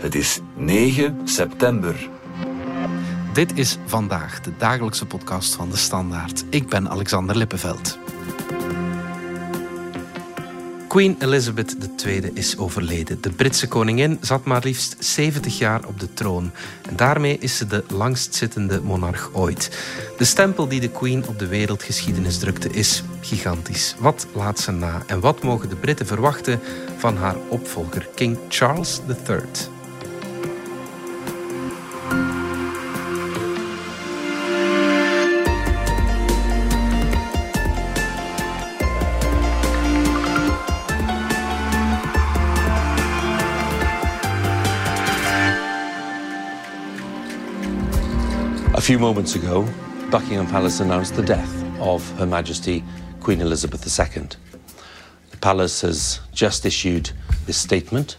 Het is 9 september. Dit is vandaag de dagelijkse podcast van de Standaard. Ik ben Alexander Lippenveld. Queen Elizabeth II is overleden. De Britse koningin zat maar liefst 70 jaar op de troon. En daarmee is ze de langstzittende monarch ooit. De stempel die de Queen op de wereldgeschiedenis drukte is gigantisch. Wat laat ze na en wat mogen de Britten verwachten van haar opvolger, King Charles III? A few moments ago, Buckingham Palace announced the death of Her Majesty Queen Elizabeth II. The palace has just issued this statement.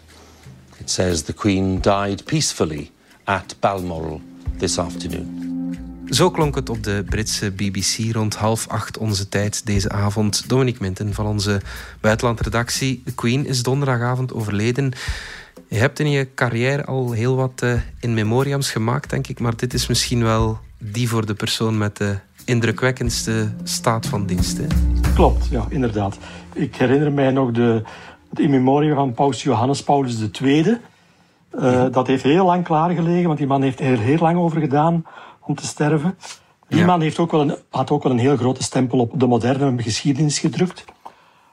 It says the Queen died peacefully at Balmoral this afternoon. Zo klonk het op de Britse BBC rond half acht onze tijd deze avond. Dominique Minten van onze buitenlandredactie. De Queen is donderdagavond overleden. Je hebt in je carrière al heel wat uh, in memoriams gemaakt, denk ik. Maar dit is misschien wel die voor de persoon met de indrukwekkendste staat van dienst. Hè? Klopt, ja, inderdaad. Ik herinner mij nog de, het in memoriam van Paus Johannes Paulus II. Uh, ja. Dat heeft heel lang klaargelegen, want die man heeft er heel lang over gedaan om te sterven. Die ja. man heeft ook wel een, had ook wel een heel grote stempel op de moderne geschiedenis gedrukt.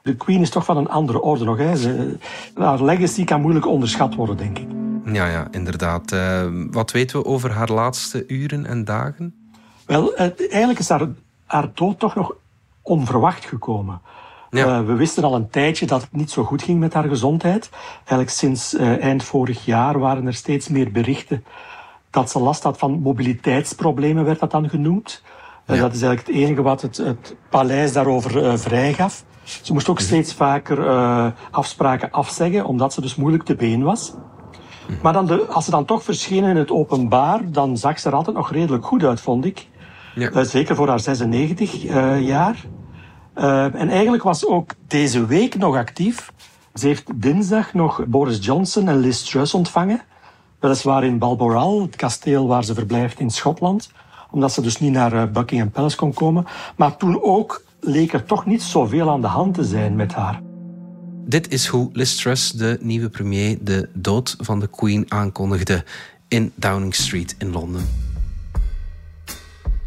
De Queen is toch van een andere orde nog. Hè. Ze, haar legacy kan moeilijk onderschat worden, denk ik. Ja, ja inderdaad. Uh, wat weten we over haar laatste uren en dagen? Wel, uh, eigenlijk is haar, haar dood toch nog onverwacht gekomen. Ja. Uh, we wisten al een tijdje dat het niet zo goed ging met haar gezondheid. Eigenlijk sinds eind vorig jaar waren er steeds meer berichten dat ze last had van mobiliteitsproblemen, werd dat dan genoemd. Ja. Dat is eigenlijk het enige wat het, het paleis daarover vrijgaf. Ze moest ook steeds vaker uh, afspraken afzeggen, omdat ze dus moeilijk te been was. Maar dan de, als ze dan toch verscheen in het openbaar, dan zag ze er altijd nog redelijk goed uit, vond ik. Ja. Uh, zeker voor haar 96 uh, jaar. en eigenlijk was ze ook deze week nog actief. Ze heeft dinsdag nog Boris Johnson en Liz Truss ontvangen. Weliswaar in Balmoral, het kasteel waar ze verblijft in Schotland. Omdat ze dus niet naar Buckingham Palace kon komen. Maar toen ook leek er toch niet zoveel aan de hand te zijn met haar. Dit is hoe Liz Truss, de nieuwe premier, de dood van de Queen aankondigde in Downing Street in Londen.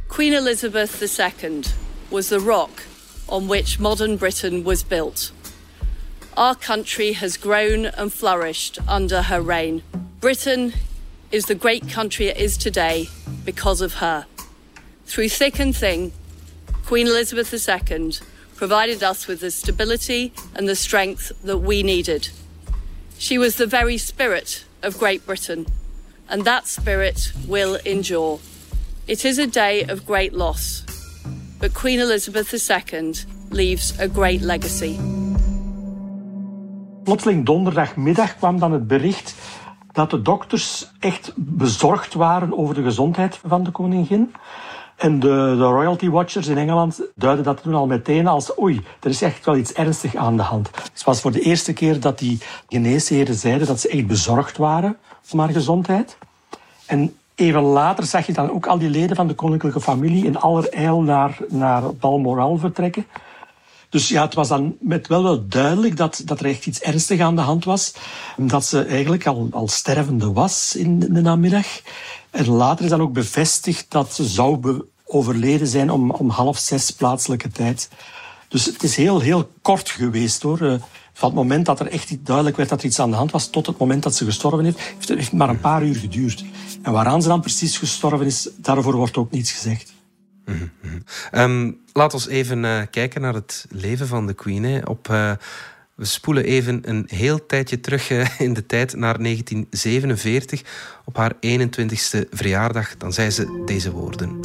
Queen Elizabeth II was the rock on which modern Britain was built. Our country has grown and flourished under her reign. Britain is the great country it is today because of her. Through thick and thin, Queen Elizabeth II provided us with the stability and the strength that we needed. She was the very spirit of Great Britain, and that spirit will endure. It is a day of great loss, but Queen Elizabeth II leaves a great legacy. Plotseling donderdagmiddag kwam dan het bericht dat de dokters echt bezorgd waren over de gezondheid van de koningin. En de, de, royalty watchers in Engeland duiden dat toen al meteen als oei, er is echt wel iets ernstig aan de hand. Het was voor de eerste keer dat die geneesheren zeiden dat ze echt bezorgd waren om haar gezondheid. En even later zag je dan ook al die leden van de koninklijke familie in allerijl naar, naar Balmoral vertrekken. Dus ja, het was dan met wel wel duidelijk dat, dat er echt iets ernstig aan de hand was. Dat ze eigenlijk al, al stervende was in de namiddag. En later is dan ook bevestigd dat ze zou overleden zijn om, om half zes plaatselijke tijd. Dus het is heel, heel kort geweest hoor. Uh, van het moment dat er echt duidelijk werd dat er iets aan de hand was, tot het moment dat ze gestorven heeft, heeft het maar een paar uur geduurd. En waaraan ze dan precies gestorven is, daarvoor wordt ook niets gezegd. Mm -hmm. um, laat ons even uh, kijken naar het leven van de Queen. Op, uh, we spoelen even een heel tijdje terug in de tijd naar 1947. Op haar 21ste verjaardag, dan zei ze deze woorden.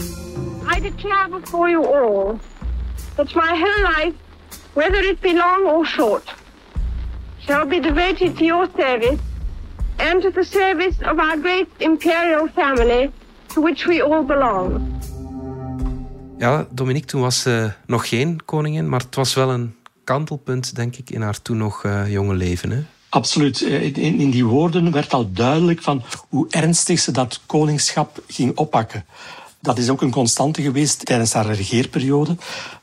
I declare before you all that my whole life, whether it be long or short, shall be devoted to your service and to the service of our great imperial family to which we all belong. Ja, Dominique, toen was ze nog geen koningin, maar het was wel een kantelpunt, denk ik, in haar toen nog uh, jonge leven. Hè? Absoluut. In, in die woorden werd al duidelijk van hoe ernstig ze dat koningschap ging oppakken. Dat is ook een constante geweest tijdens haar regeerperiode.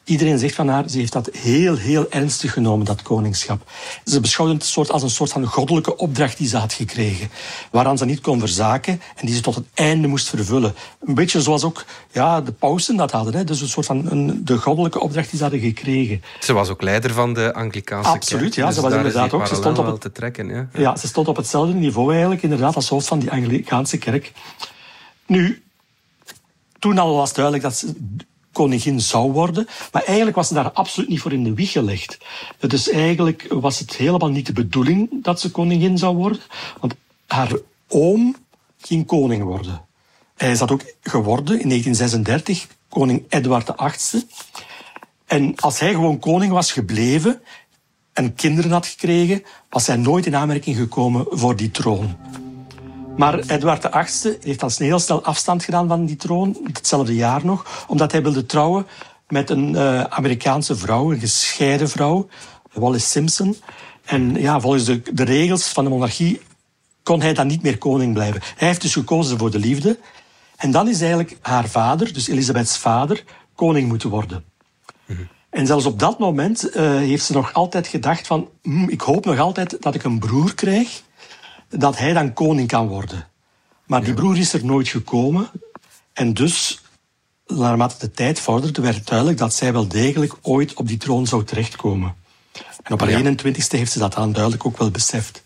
Iedereen zegt van haar, ze heeft dat heel, heel ernstig genomen, dat koningschap. Ze beschouwde het soort als een soort van goddelijke opdracht die ze had gekregen, waaraan ze niet kon verzaken en die ze tot het einde moest vervullen. Een beetje zoals ook ja, de pausen dat hadden. Hè? Dus een soort van een, de goddelijke opdracht die ze hadden gekregen. Ze was ook leider van de Anglikaanse Absoluut, ja. Dus ze was inderdaad ook. Ze stond op het, te trekken, ja. ja, ze stond op hetzelfde niveau eigenlijk, inderdaad, als hoofd van die Anglikaanse kerk. Nu, toen al was duidelijk dat ze koningin zou worden. Maar eigenlijk was ze daar absoluut niet voor in de wieg gelegd. Dus eigenlijk was het helemaal niet de bedoeling dat ze koningin zou worden. Want haar oom ging koning worden. Hij is dat ook geworden in 1936, koning Edward VIII. En als hij gewoon koning was gebleven en kinderen had gekregen, was hij nooit in aanmerking gekomen voor die troon. Maar Edward VIII heeft al heel snel afstand gedaan van die troon, hetzelfde jaar nog, omdat hij wilde trouwen met een uh, Amerikaanse vrouw, een gescheiden vrouw, Wallis Simpson. En ja, volgens de, de regels van de monarchie kon hij dan niet meer koning blijven. Hij heeft dus gekozen voor de liefde. En dan is eigenlijk haar vader, dus Elisabeths vader, koning moeten worden. En zelfs op dat moment uh, heeft ze nog altijd gedacht van... Hm, ik hoop nog altijd dat ik een broer krijg dat hij dan koning kan worden. Maar die broer is er nooit gekomen. En dus, naarmate de tijd vorderde, werd duidelijk dat zij wel degelijk ooit op die troon zou terechtkomen. En op haar 21ste heeft ze dat dan duidelijk ook wel beseft.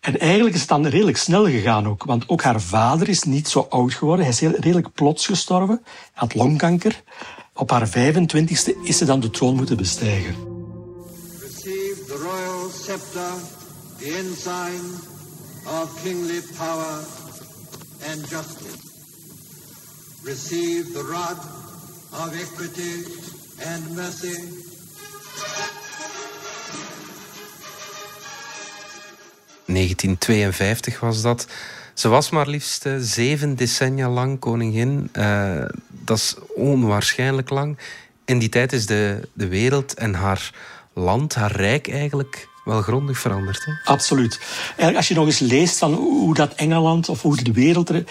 En eigenlijk is het dan redelijk snel gegaan ook, want ook haar vader is niet zo oud geworden. Hij is redelijk plots gestorven, hij had longkanker. Op haar 25ste is ze dan de troon moeten bestijgen. Receive the royal scepter, the ensign of kingly power and justice. Receive the rod of equity and mercy. ...1952 was dat. Ze was maar liefst uh, zeven decennia lang koningin. Uh, dat is onwaarschijnlijk lang. In die tijd is de, de wereld en haar land, haar rijk eigenlijk wel grondig veranderd. Hè? Absoluut. Als je nog eens leest van hoe dat Engeland of hoe de wereld er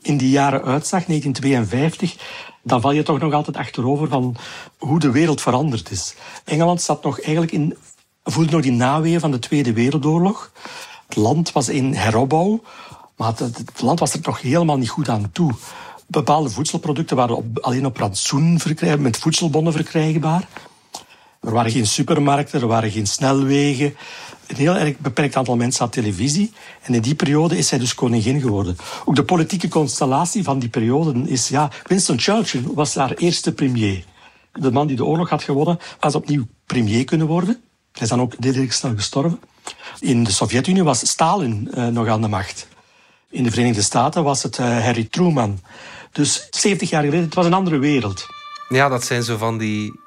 in die jaren uitzag, 1952, dan val je toch nog altijd achterover van hoe de wereld veranderd is. Engeland zat nog eigenlijk in, voelde nog die naweeën van de Tweede Wereldoorlog. Het land was in heropbouw, maar het, land was er nog helemaal niet goed aan toe. Bepaalde voedselproducten waren op, alleen op rantsoen verkrijgbaar, met voedselbonnen verkrijgbaar. Er waren geen supermarkten, er waren geen snelwegen. Een heel erg beperkt aantal mensen had televisie. En in die periode is zij dus koningin geworden. Ook de politieke constellatie van die periode is... Ja, Winston Churchill was haar eerste premier. De man die de oorlog had gewonnen, was opnieuw premier kunnen worden. Hij is dan ook redelijk snel gestorven. In de Sovjet-Unie was Stalin uh, nog aan de macht. In de Verenigde Staten was het uh, Harry Truman. Dus 70 jaar geleden, het was een andere wereld. Ja, dat zijn zo van die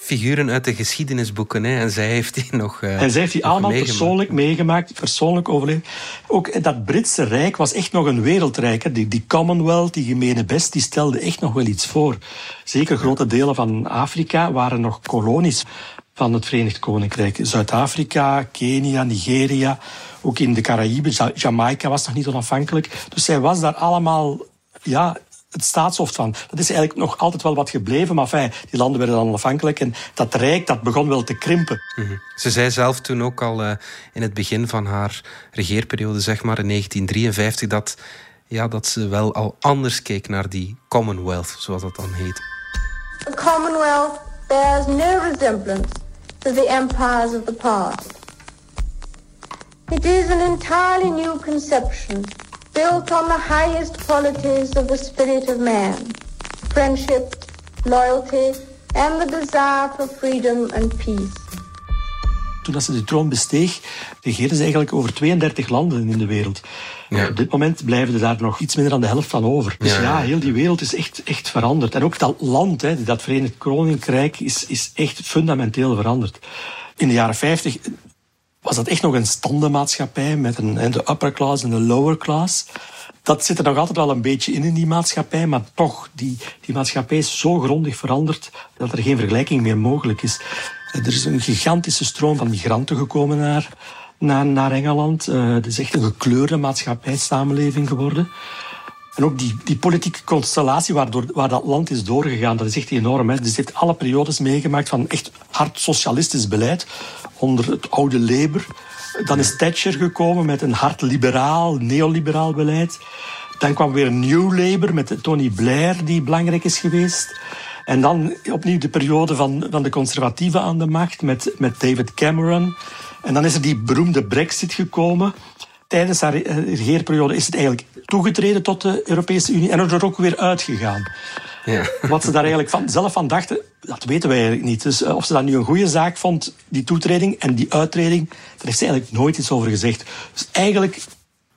figuren uit de geschiedenisboeken. Hè. En zij heeft die nog. Uh, en zij heeft die allemaal persoonlijk meegemaakt, persoonlijk overleefd. Ook dat Britse Rijk was echt nog een wereldrijk. Hè. Die, die Commonwealth, die gemene best, die stelde echt nog wel iets voor. Zeker grote delen van Afrika waren nog kolonies van het Verenigd Koninkrijk. Zuid-Afrika, Kenia, Nigeria, ook in de Caraïben, Jamaica was nog niet onafhankelijk. Dus zij was daar allemaal ja, het staatshoofd van. Dat is eigenlijk nog altijd wel wat gebleven, maar fijn, die landen werden dan onafhankelijk en dat rijk dat begon wel te krimpen. Mhm. Ze zei zelf toen ook al uh, in het begin van haar regeerperiode, zeg maar in 1953, dat, ja, dat ze wel al anders keek naar die Commonwealth, zoals dat dan heet. The Commonwealth bears no resemblance to the empires of the past. It is an entirely new conception built on the highest qualities of the spirit of man friendship, loyalty and the desire for freedom and peace. Toen ze de troon besteeg, regeerde ze eigenlijk over 32 landen in de wereld. Ja. Op dit moment blijven er daar nog iets minder dan de helft van over. Dus ja, ja heel die wereld is echt, echt veranderd. En ook dat land, hè, dat Verenigd Koninkrijk, is, is echt fundamenteel veranderd. In de jaren 50 was dat echt nog een standenmaatschappij met een, de upper class en de lower class. Dat zit er nog altijd wel een beetje in in die maatschappij, maar toch, die, die maatschappij is zo grondig veranderd dat er geen vergelijking meer mogelijk is. Er is een gigantische stroom van migranten gekomen naar naar, naar Engeland. Uh, het is echt een gekleurde maatschappijsamenleving geworden. En ook die, die politieke constellatie waardoor, waar dat land is doorgegaan, dat is echt enorm. Hè. Dus heeft alle periodes meegemaakt van echt hard socialistisch beleid onder het oude Labour. Dan is Thatcher gekomen met een hard liberaal, neoliberaal beleid. Dan kwam weer New Labour met Tony Blair, die belangrijk is geweest. En dan opnieuw de periode van, van de conservatieven aan de macht met, met David Cameron. En dan is er die beroemde Brexit gekomen. Tijdens haar regeerperiode is het eigenlijk toegetreden tot de Europese Unie en er ook weer uitgegaan. Ja. Wat ze daar eigenlijk van, zelf van dachten, dat weten wij eigenlijk niet. Dus eh, of ze dat nu een goede zaak vond, die toetreding en die uittreding, daar heeft ze eigenlijk nooit iets over gezegd. Dus eigenlijk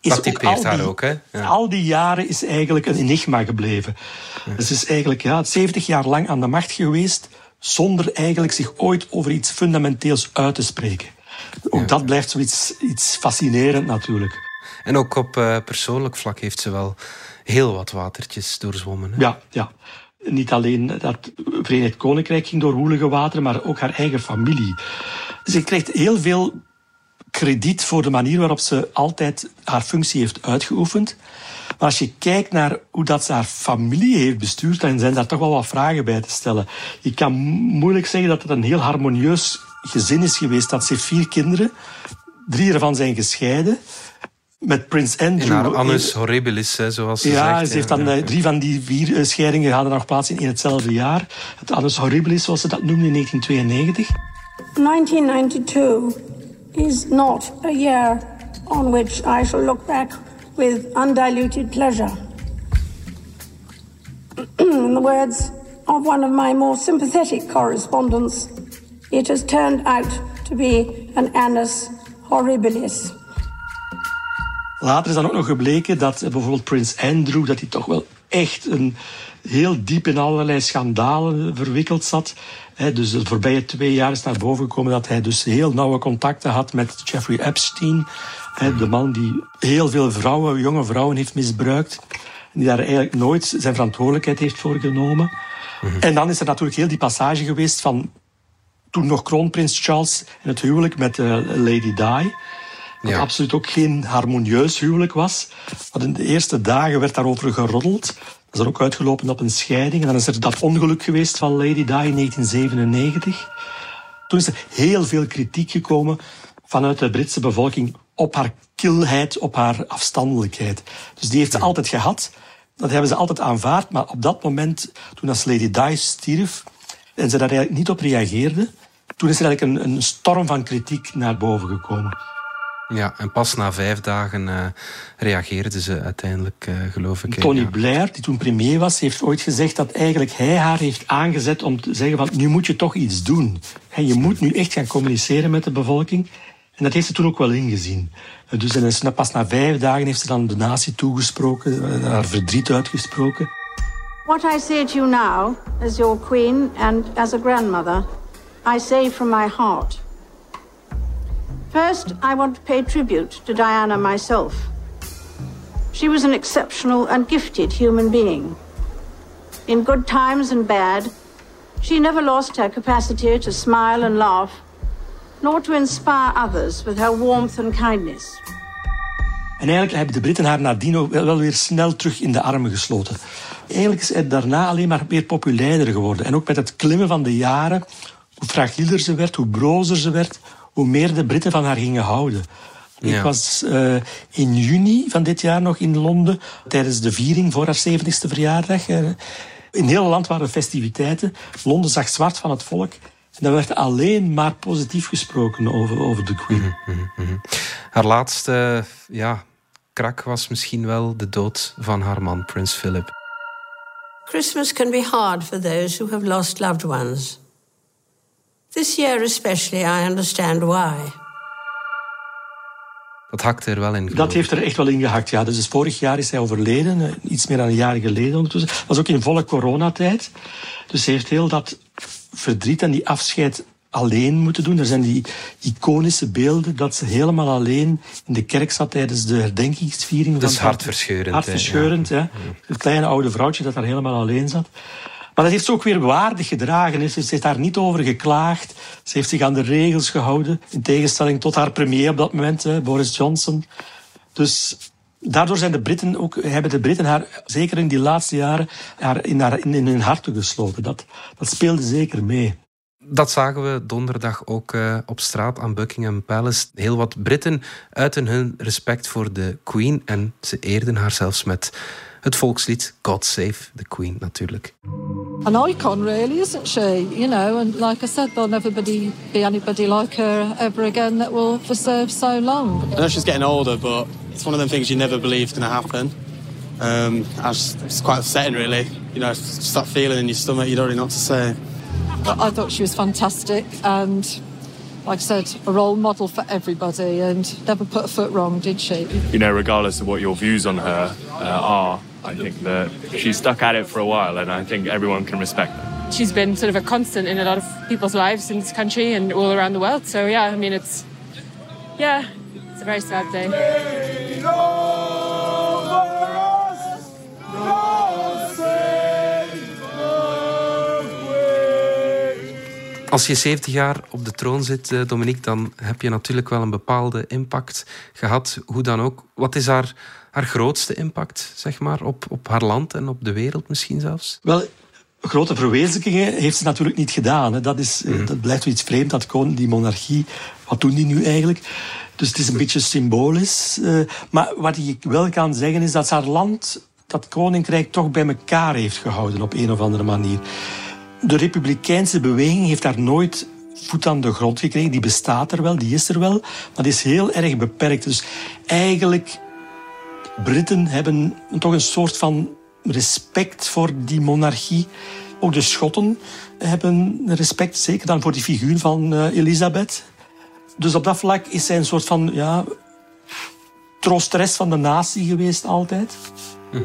is dat ook al, die, ook, hè? Ja. al die jaren is eigenlijk een enigma gebleven. Ja. Dus is eigenlijk ja, 70 jaar lang aan de macht geweest, zonder eigenlijk zich ooit over iets fundamenteels uit te spreken. Ook dat blijft zoiets iets fascinerend natuurlijk. En ook op uh, persoonlijk vlak heeft ze wel heel wat watertjes doorzwommen. Hè? Ja, ja. Niet alleen dat Verenigd Koninkrijk ging door woelige wateren, maar ook haar eigen familie. Ze krijgt heel veel krediet voor de manier waarop ze altijd haar functie heeft uitgeoefend. Maar als je kijkt naar hoe dat ze haar familie heeft bestuurd, dan zijn daar toch wel wat vragen bij te stellen. Je kan moeilijk zeggen dat het een heel harmonieus gezin is geweest. Dat ze heeft vier kinderen. Drie ervan zijn gescheiden met Prins Andrew. In annus horribilis, hè, zoals ze ja, zegt. ze heeft dan ja. drie van die vier eh, scheidingen hadden nog plaats in, in hetzelfde jaar. Het annus horribilis, zoals ze dat noemde in 1992. 1992 is not a year on which I shall look back with undiluted pleasure. In the words of one of my more sympathetic correspondents, it has turned out to be an annus horribilis. Later is dan ook nog gebleken dat bijvoorbeeld Prins Andrew, dat hij toch wel echt een, heel diep in allerlei schandalen verwikkeld zat. dus de voorbije twee jaar is naar boven gekomen dat hij dus heel nauwe contacten had met Jeffrey Epstein. de man die heel veel vrouwen, jonge vrouwen heeft misbruikt. En die daar eigenlijk nooit zijn verantwoordelijkheid heeft voor genomen. Mhm. En dan is er natuurlijk heel die passage geweest van toen nog kroonprins Charles en het huwelijk met uh, Lady Di. Wat ja. absoluut ook geen harmonieus huwelijk was. Want in de eerste dagen werd daarover geroddeld. Dat is er ook uitgelopen op een scheiding. En dan is er dat ongeluk geweest van Lady Di in 1997. Toen is er heel veel kritiek gekomen vanuit de Britse bevolking op haar kilheid, op haar afstandelijkheid. Dus die heeft ze altijd gehad. Dat hebben ze altijd aanvaard. Maar op dat moment, toen als Lady Di stierf en ze daar eigenlijk niet op reageerde, toen is er eigenlijk een, een storm van kritiek naar boven gekomen. Ja, en pas na vijf dagen uh, reageerden ze uiteindelijk, uh, geloof ik. Tony Blair, die toen premier was, heeft ooit gezegd dat eigenlijk hij haar heeft aangezet om te zeggen van nu moet je toch iets doen. En je moet nu echt gaan communiceren met de bevolking. En dat heeft ze toen ook wel ingezien. Eh, dus en pas na vijf dagen heeft ze dan de natie toegesproken, haar verdriet uitgesproken. What I say to you now, as your queen and as a grandmother, I say from my heart. First, I want to pay tribute to Diana myself. She was an exceptional and gifted human being. In good times and bad, she never lost her capacity to smile and laugh, nor to inspire others with her warmth and kindness. En eigenlijk hebben de Britten haar nadien wel weer snel terug in de armen gesloten. Eigenlijk is het daarna alleen maar meer populairder geworden. En ook met het klimmen van de jaren, hoe fragieler ze werd, hoe brozer ze werd, hoe meer de Britten van haar gingen houden. Ik was uh, in juni van dit jaar nog in Londen tijdens de viering voor haar 70ste verjaardag. Uh, in heel land waren festiviteiten. Londen zag zwart van het volk. En er werd alleen maar positief gesproken over, over de Queen. Mm -hmm. Haar laatste ja, krak was misschien wel de dood van haar man, Prins Philip. Christmas can be hard for those who have lost loved ones. This year especially, I understand why. Dat hakte er wel in. Dat heeft er echt wel in gehakt, ja. Dus vorig jaar is hij overleden, eh, iets meer dan een jaar geleden ondertussen. Dat was ook in volle coronatijd. Dus hij heeft heel dat verdriet en die afscheid alleen moeten doen. Er zijn die iconische beelden dat ze helemaal alleen in de kerk zat tijdens de herdenkingsviering. Dat is hartverscheurend. Hartverscheurend, hè. Ja. Het kleine oude vrouwtje dat daar helemaal alleen zat. Maar dat heeft ze ook weer waardig gedragen. Ze heeft daar niet over geklaagd. Ze heeft zich aan de regels gehouden. In tegenstelling tot haar premier op dat moment, Boris Johnson. Dus daardoor zijn de Britten ook, hebben de Britten haar, zeker in die laatste jaren, haar in, haar, in, in hun harten gesloten. Dat, dat speelde zeker mee. Dat zagen we donderdag ook uh, op straat aan Buckingham Palace. Heel wat Britten uiten hun respect voor de Queen en ze eerden haar zelfs met het volkslied God Save the Queen natuurlijk. An icon really, isn't she? You know, and like I said, there'll never be, be anybody like her ever again that will serve so long. I know she's getting older, but it's one of them things you never believe is going to happen. Um, just, it's quite upsetting, really. You know, just that feeling in your stomach, you don't really know what to say. I thought she was fantastic and like I said, a role model for everybody and never put a foot wrong, did she? You know, regardless of what your views on her uh, are, I think that she's stuck at it for a while and I think everyone can respect that. She's been sort of a constant in a lot of people's lives in this country and all around the world. So, yeah, I mean, it's, yeah, it's a very sad day. Als je 70 jaar op de troon zit, eh, Dominique, dan heb je natuurlijk wel een bepaalde impact gehad. Hoe dan ook. Wat is haar, haar grootste impact, zeg maar, op, op haar land en op de wereld misschien zelfs? Wel, grote verwezenlijkingen heeft ze natuurlijk niet gedaan. Hè. Dat, is, mm. dat blijft iets vreemd, dat koning, die monarchie. Wat doen die nu eigenlijk? Dus het is een beetje symbolisch. Uh, maar wat ik wel kan zeggen is dat ze haar land, dat koninkrijk, toch bij elkaar heeft gehouden op een of andere manier de republikeinse beweging heeft daar nooit voet aan de grond gekregen. Die bestaat er wel, die is er wel, maar die is heel erg beperkt. Dus eigenlijk, Britten hebben toch een soort van respect voor die monarchie. Ook de Schotten hebben respect, zeker dan voor die figuur van uh, Elisabeth. Dus op dat vlak is zij een soort van ja, troosteres van de natie geweest altijd. Mhm.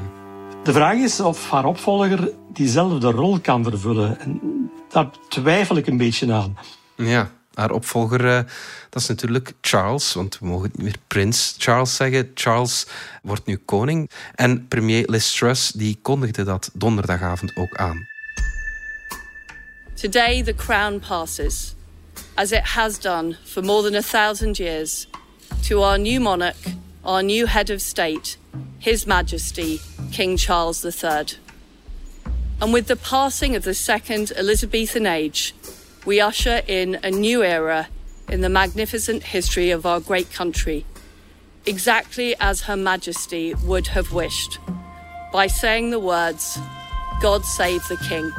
De vraag is of haar opvolger diezelfde rol kan vervullen. En daar twijfel ik een beetje aan. Ja, haar opvolger, uh, dat is natuurlijk Charles, want we mogen niet meer prins Charles zeggen. Charles wordt nu koning. En premier Liz Truss die kondigde dat donderdagavond ook aan. Today the crown passes, as it has done for more than a thousand years, to our new monarch, our new head of state, His Majesty King Charles III. And with the passing of the second Elizabethan age, we usher in a new era in the magnificent history of our great country, exactly as Her Majesty would have wished, by saying the words, God save the King.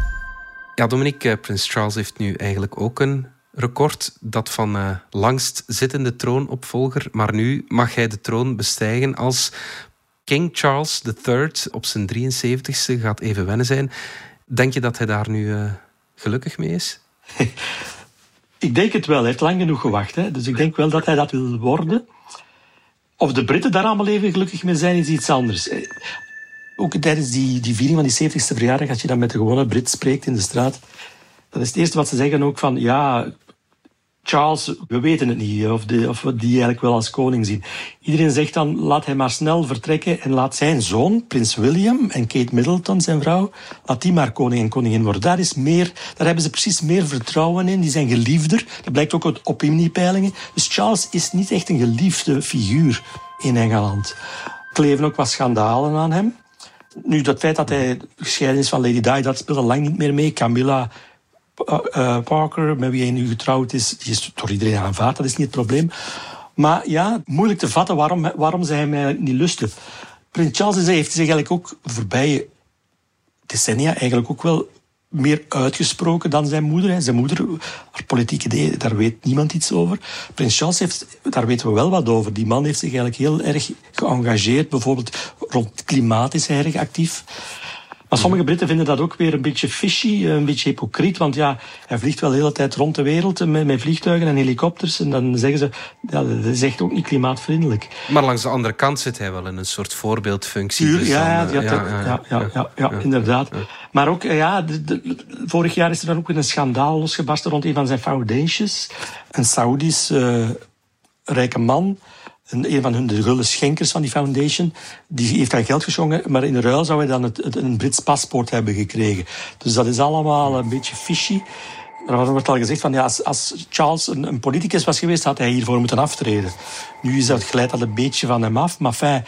Ja, Dominique, eh, Prins Charles heeft nu eigenlijk ook een record, dat van uh, langst zittende troonopvolger. Maar nu mag hij de troon bestijgen als King Charles III op zijn 73ste gaat even wennen zijn. Denk je dat hij daar nu uh, gelukkig mee is? ik denk het wel. Hij heeft lang genoeg gewacht. Hè? Dus ik denk wel dat hij dat wil worden. Of de Britten daar allemaal even gelukkig mee zijn, is iets anders. Eh, ook tijdens die, die viering van die 70ste verjaardag, als je dan met de gewone Brit spreekt in de straat, dat is het eerste wat ze zeggen ook van, ja, Charles, we weten het niet of, of we die eigenlijk wel als koning zien. Iedereen zegt dan, laat hij maar snel vertrekken en laat zijn zoon, prins William en Kate Middleton, zijn vrouw, laat die maar koning en koningin worden. Daar, is meer, daar hebben ze precies meer vertrouwen in. Die zijn geliefder. Dat blijkt ook uit opiniepeilingen. Dus Charles is niet echt een geliefde figuur in Engeland. Kleven ook wat schandalen aan hem. Nu, dat feit dat hij gescheiden is van Lady Di, dat speelt al lang niet meer mee. Camilla uh, Parker, met wie hij nu getrouwd is, die is door iedereen aanvaard, dat is niet het probleem. Maar ja, moeilijk te vatten waarom, waarom ze hem niet lusten. Prins Charles heeft zich eigenlijk ook de voorbije decennia eigenlijk ook wel meer uitgesproken dan zijn moeder. Zijn moeder, haar politieke idee, daar weet niemand iets over. Prins Charles heeft, daar weten we wel wat over. Die man heeft zich eigenlijk heel erg geëngageerd. Bijvoorbeeld rond klimaat is hij erg actief. Maar sommige Britten vinden dat ook weer een beetje fishy, een beetje hypocriet. Want ja, hij vliegt wel de hele tijd rond de wereld met, met vliegtuigen en helikopters. En dan zeggen ze, ja, dat is echt ook niet klimaatvriendelijk. Maar langs de andere kant zit hij wel in een soort voorbeeldfunctie. Tuur, dus ja, dan, ja, ja, ja, ja, inderdaad. Maar ook, ja, vorig jaar is er dan ook een schandaal losgebarsten rond een van zijn foundations. Een Saoedisch uh, rijke man een, van hun de gulden schenkers van die foundation, die heeft dan geld geschonken, maar in ruil zou hij dan het, een Brits paspoort hebben gekregen. Dus dat is allemaal een beetje fishy. Er wordt al gezegd van ja, als, als Charles een, een, politicus was geweest, had hij hiervoor moeten aftreden. Nu is dat, glijdt dat een beetje van hem af. Maar fijn,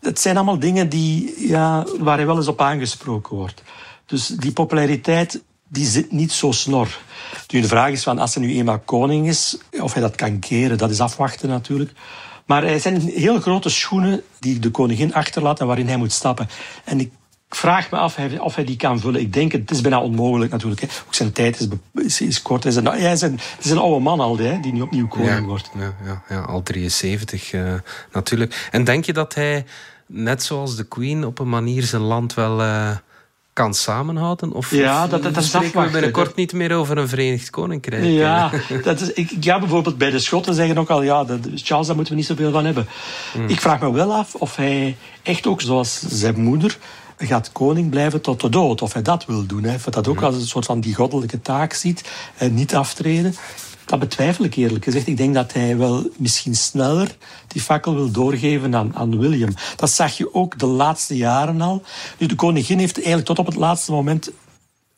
het zijn allemaal dingen die, ja, waar hij wel eens op aangesproken wordt. Dus die populariteit die zit niet zo snor. Nu, de vraag is van, als hij nu eenmaal koning is, of hij dat kan keren, dat is afwachten natuurlijk. Maar er zijn heel grote schoenen die de koningin achterlaat en waarin hij moet stappen. En ik vraag me af of hij die kan vullen. Ik denk, het is bijna onmogelijk natuurlijk. Hè. Ook zijn tijd is, is, is kort. Hij is, een, hij is, een, is een oude man al, hè, die nu opnieuw koning wordt. Ja, ja, ja, al 73 uh, natuurlijk. En denk je dat hij, net zoals de Queen, op een manier zijn land wel... Uh, kan samenhouden? Of, ja, dat, dat, dat spreken we binnenkort niet meer over een Verenigd Koninkrijk? Ja, dat is, ik, ja, bijvoorbeeld bij de Schotten zeggen ook al, ja, dat, Charles, daar moeten we niet zoveel van hebben. Hmm. Ik vraag me wel af of hij echt ook, zoals zijn moeder, gaat koning blijven tot de dood. Of hij dat wil doen. Hè. Of dat ook als een soort van die goddelijke taak ziet en niet aftreden. Dat betwijfel ik eerlijk gezegd. Ik denk dat hij wel misschien sneller die fakkel wil doorgeven aan, aan William. Dat zag je ook de laatste jaren al. Nu, de koningin heeft eigenlijk tot op het laatste moment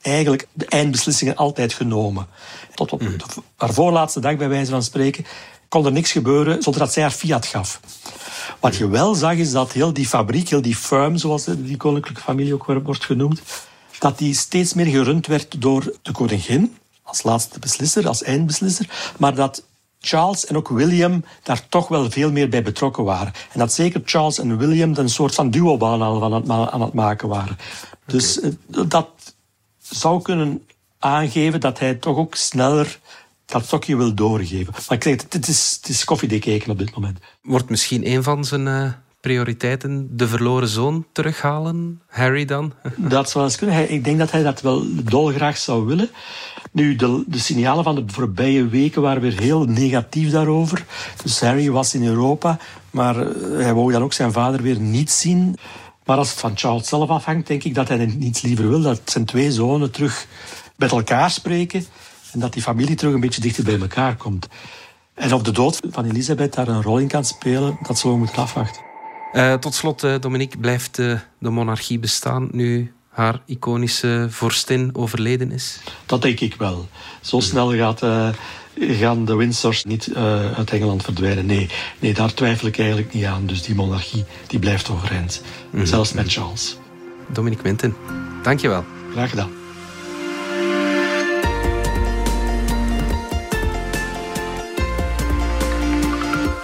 eigenlijk de eindbeslissingen altijd genomen. Tot op mm. haar voorlaatste dag, bij wijze van spreken, kon er niks gebeuren zonder dat zij haar fiat gaf. Wat je wel zag, is dat heel die fabriek, heel die firm, zoals die koninklijke familie ook wordt genoemd, dat die steeds meer gerund werd door de koningin, als laatste beslisser, als eindbeslisser, maar dat Charles en ook William daar toch wel veel meer bij betrokken waren. En dat zeker Charles en William een soort van duobaan aan het, aan het maken waren. Dus eh, dat zou kunnen aangeven dat hij toch ook sneller dat stokje wil doorgeven. Maar ik zeg, het is, het is koffiedikeken op dit moment. Wordt misschien een van zijn uh, prioriteiten de verloren zoon terughalen? Harry dan? dat zou eens kunnen. Ik denk dat hij dat wel dolgraag zou willen. Nu, de, de signalen van de voorbije weken waren weer heel negatief daarover. Dus Harry was in Europa, maar eh, hij wou dan ook zijn vader weer niet zien. Maar als het van Charles zelf afhangt, denk ik dat hij niets liever wil. Dat zijn twee zonen terug met elkaar spreken. En dat die familie terug een beetje dichter bij elkaar komt. En of de dood van Elisabeth daar een rol in kan spelen, dat zullen we moeten afwachten. Uh, tot slot, uh, Dominique, blijft uh, de monarchie bestaan nu haar iconische vorstin overleden is? Dat denk ik wel. Zo snel gaat, gaan de Windsors niet uit Engeland verdwijnen. Nee, nee, daar twijfel ik eigenlijk niet aan. Dus die monarchie die blijft overeind. Mm Zelfs met Charles. Dominique Winten, dankjewel. Graag gedaan.